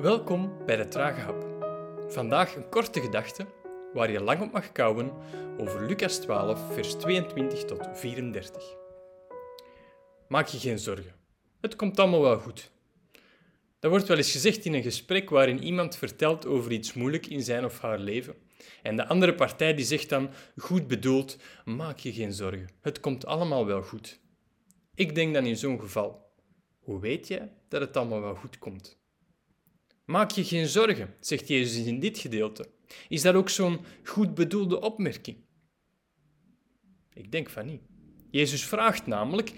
Welkom bij de Trage Hap. Vandaag een korte gedachte waar je lang op mag kouwen over Lucas 12, vers 22 tot 34. Maak je geen zorgen. Het komt allemaal wel goed. Dat wordt wel eens gezegd in een gesprek waarin iemand vertelt over iets moeilijk in zijn of haar leven. En de andere partij die zegt dan, goed bedoeld, maak je geen zorgen. Het komt allemaal wel goed. Ik denk dan in zo'n geval, hoe weet je dat het allemaal wel goed komt? Maak je geen zorgen, zegt Jezus in dit gedeelte. Is dat ook zo'n goed bedoelde opmerking? Ik denk van niet. Jezus vraagt namelijk: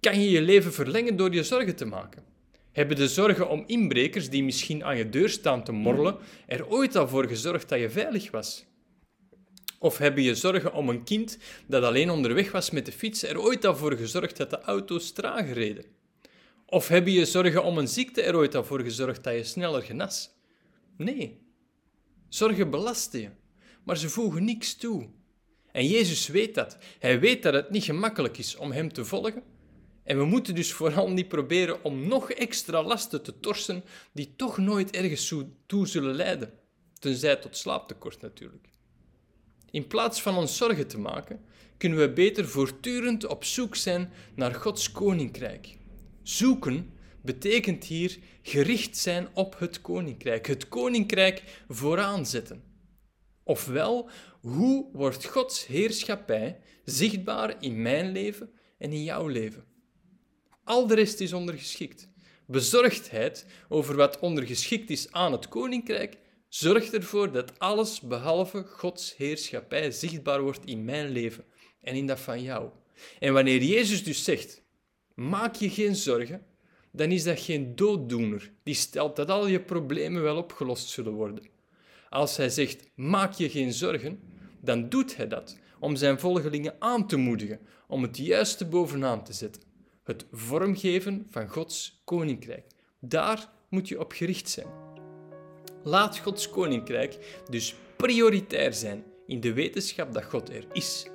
kan je je leven verlengen door je zorgen te maken? Hebben de zorgen om inbrekers die misschien aan je deur staan te morrelen er ooit al voor gezorgd dat je veilig was? Of hebben je zorgen om een kind dat alleen onderweg was met de fiets er ooit al voor gezorgd dat de auto's trager reden? Of heb je zorgen om een ziekte er ooit voor gezorgd dat je sneller genas? Nee. Zorgen belasten je, maar ze voegen niks toe. En Jezus weet dat. Hij weet dat het niet gemakkelijk is om Hem te volgen. En we moeten dus vooral niet proberen om nog extra lasten te torsen die toch nooit ergens toe zullen leiden. Tenzij tot slaaptekort natuurlijk. In plaats van ons zorgen te maken, kunnen we beter voortdurend op zoek zijn naar Gods koninkrijk. Zoeken betekent hier gericht zijn op het koninkrijk, het koninkrijk vooraan zetten. Ofwel, hoe wordt Gods heerschappij zichtbaar in mijn leven en in jouw leven? Al de rest is ondergeschikt. Bezorgdheid over wat ondergeschikt is aan het koninkrijk zorgt ervoor dat alles behalve Gods heerschappij zichtbaar wordt in mijn leven en in dat van jou. En wanneer Jezus dus zegt: Maak je geen zorgen, dan is dat geen dooddoener die stelt dat al je problemen wel opgelost zullen worden. Als hij zegt: Maak je geen zorgen, dan doet hij dat om zijn volgelingen aan te moedigen om het juiste bovenaan te zetten. Het vormgeven van Gods koninkrijk. Daar moet je op gericht zijn. Laat Gods koninkrijk dus prioritair zijn in de wetenschap dat God er is,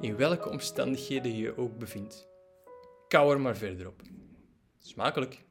in welke omstandigheden je je ook bevindt. Kou er maar verder op. Smakelijk!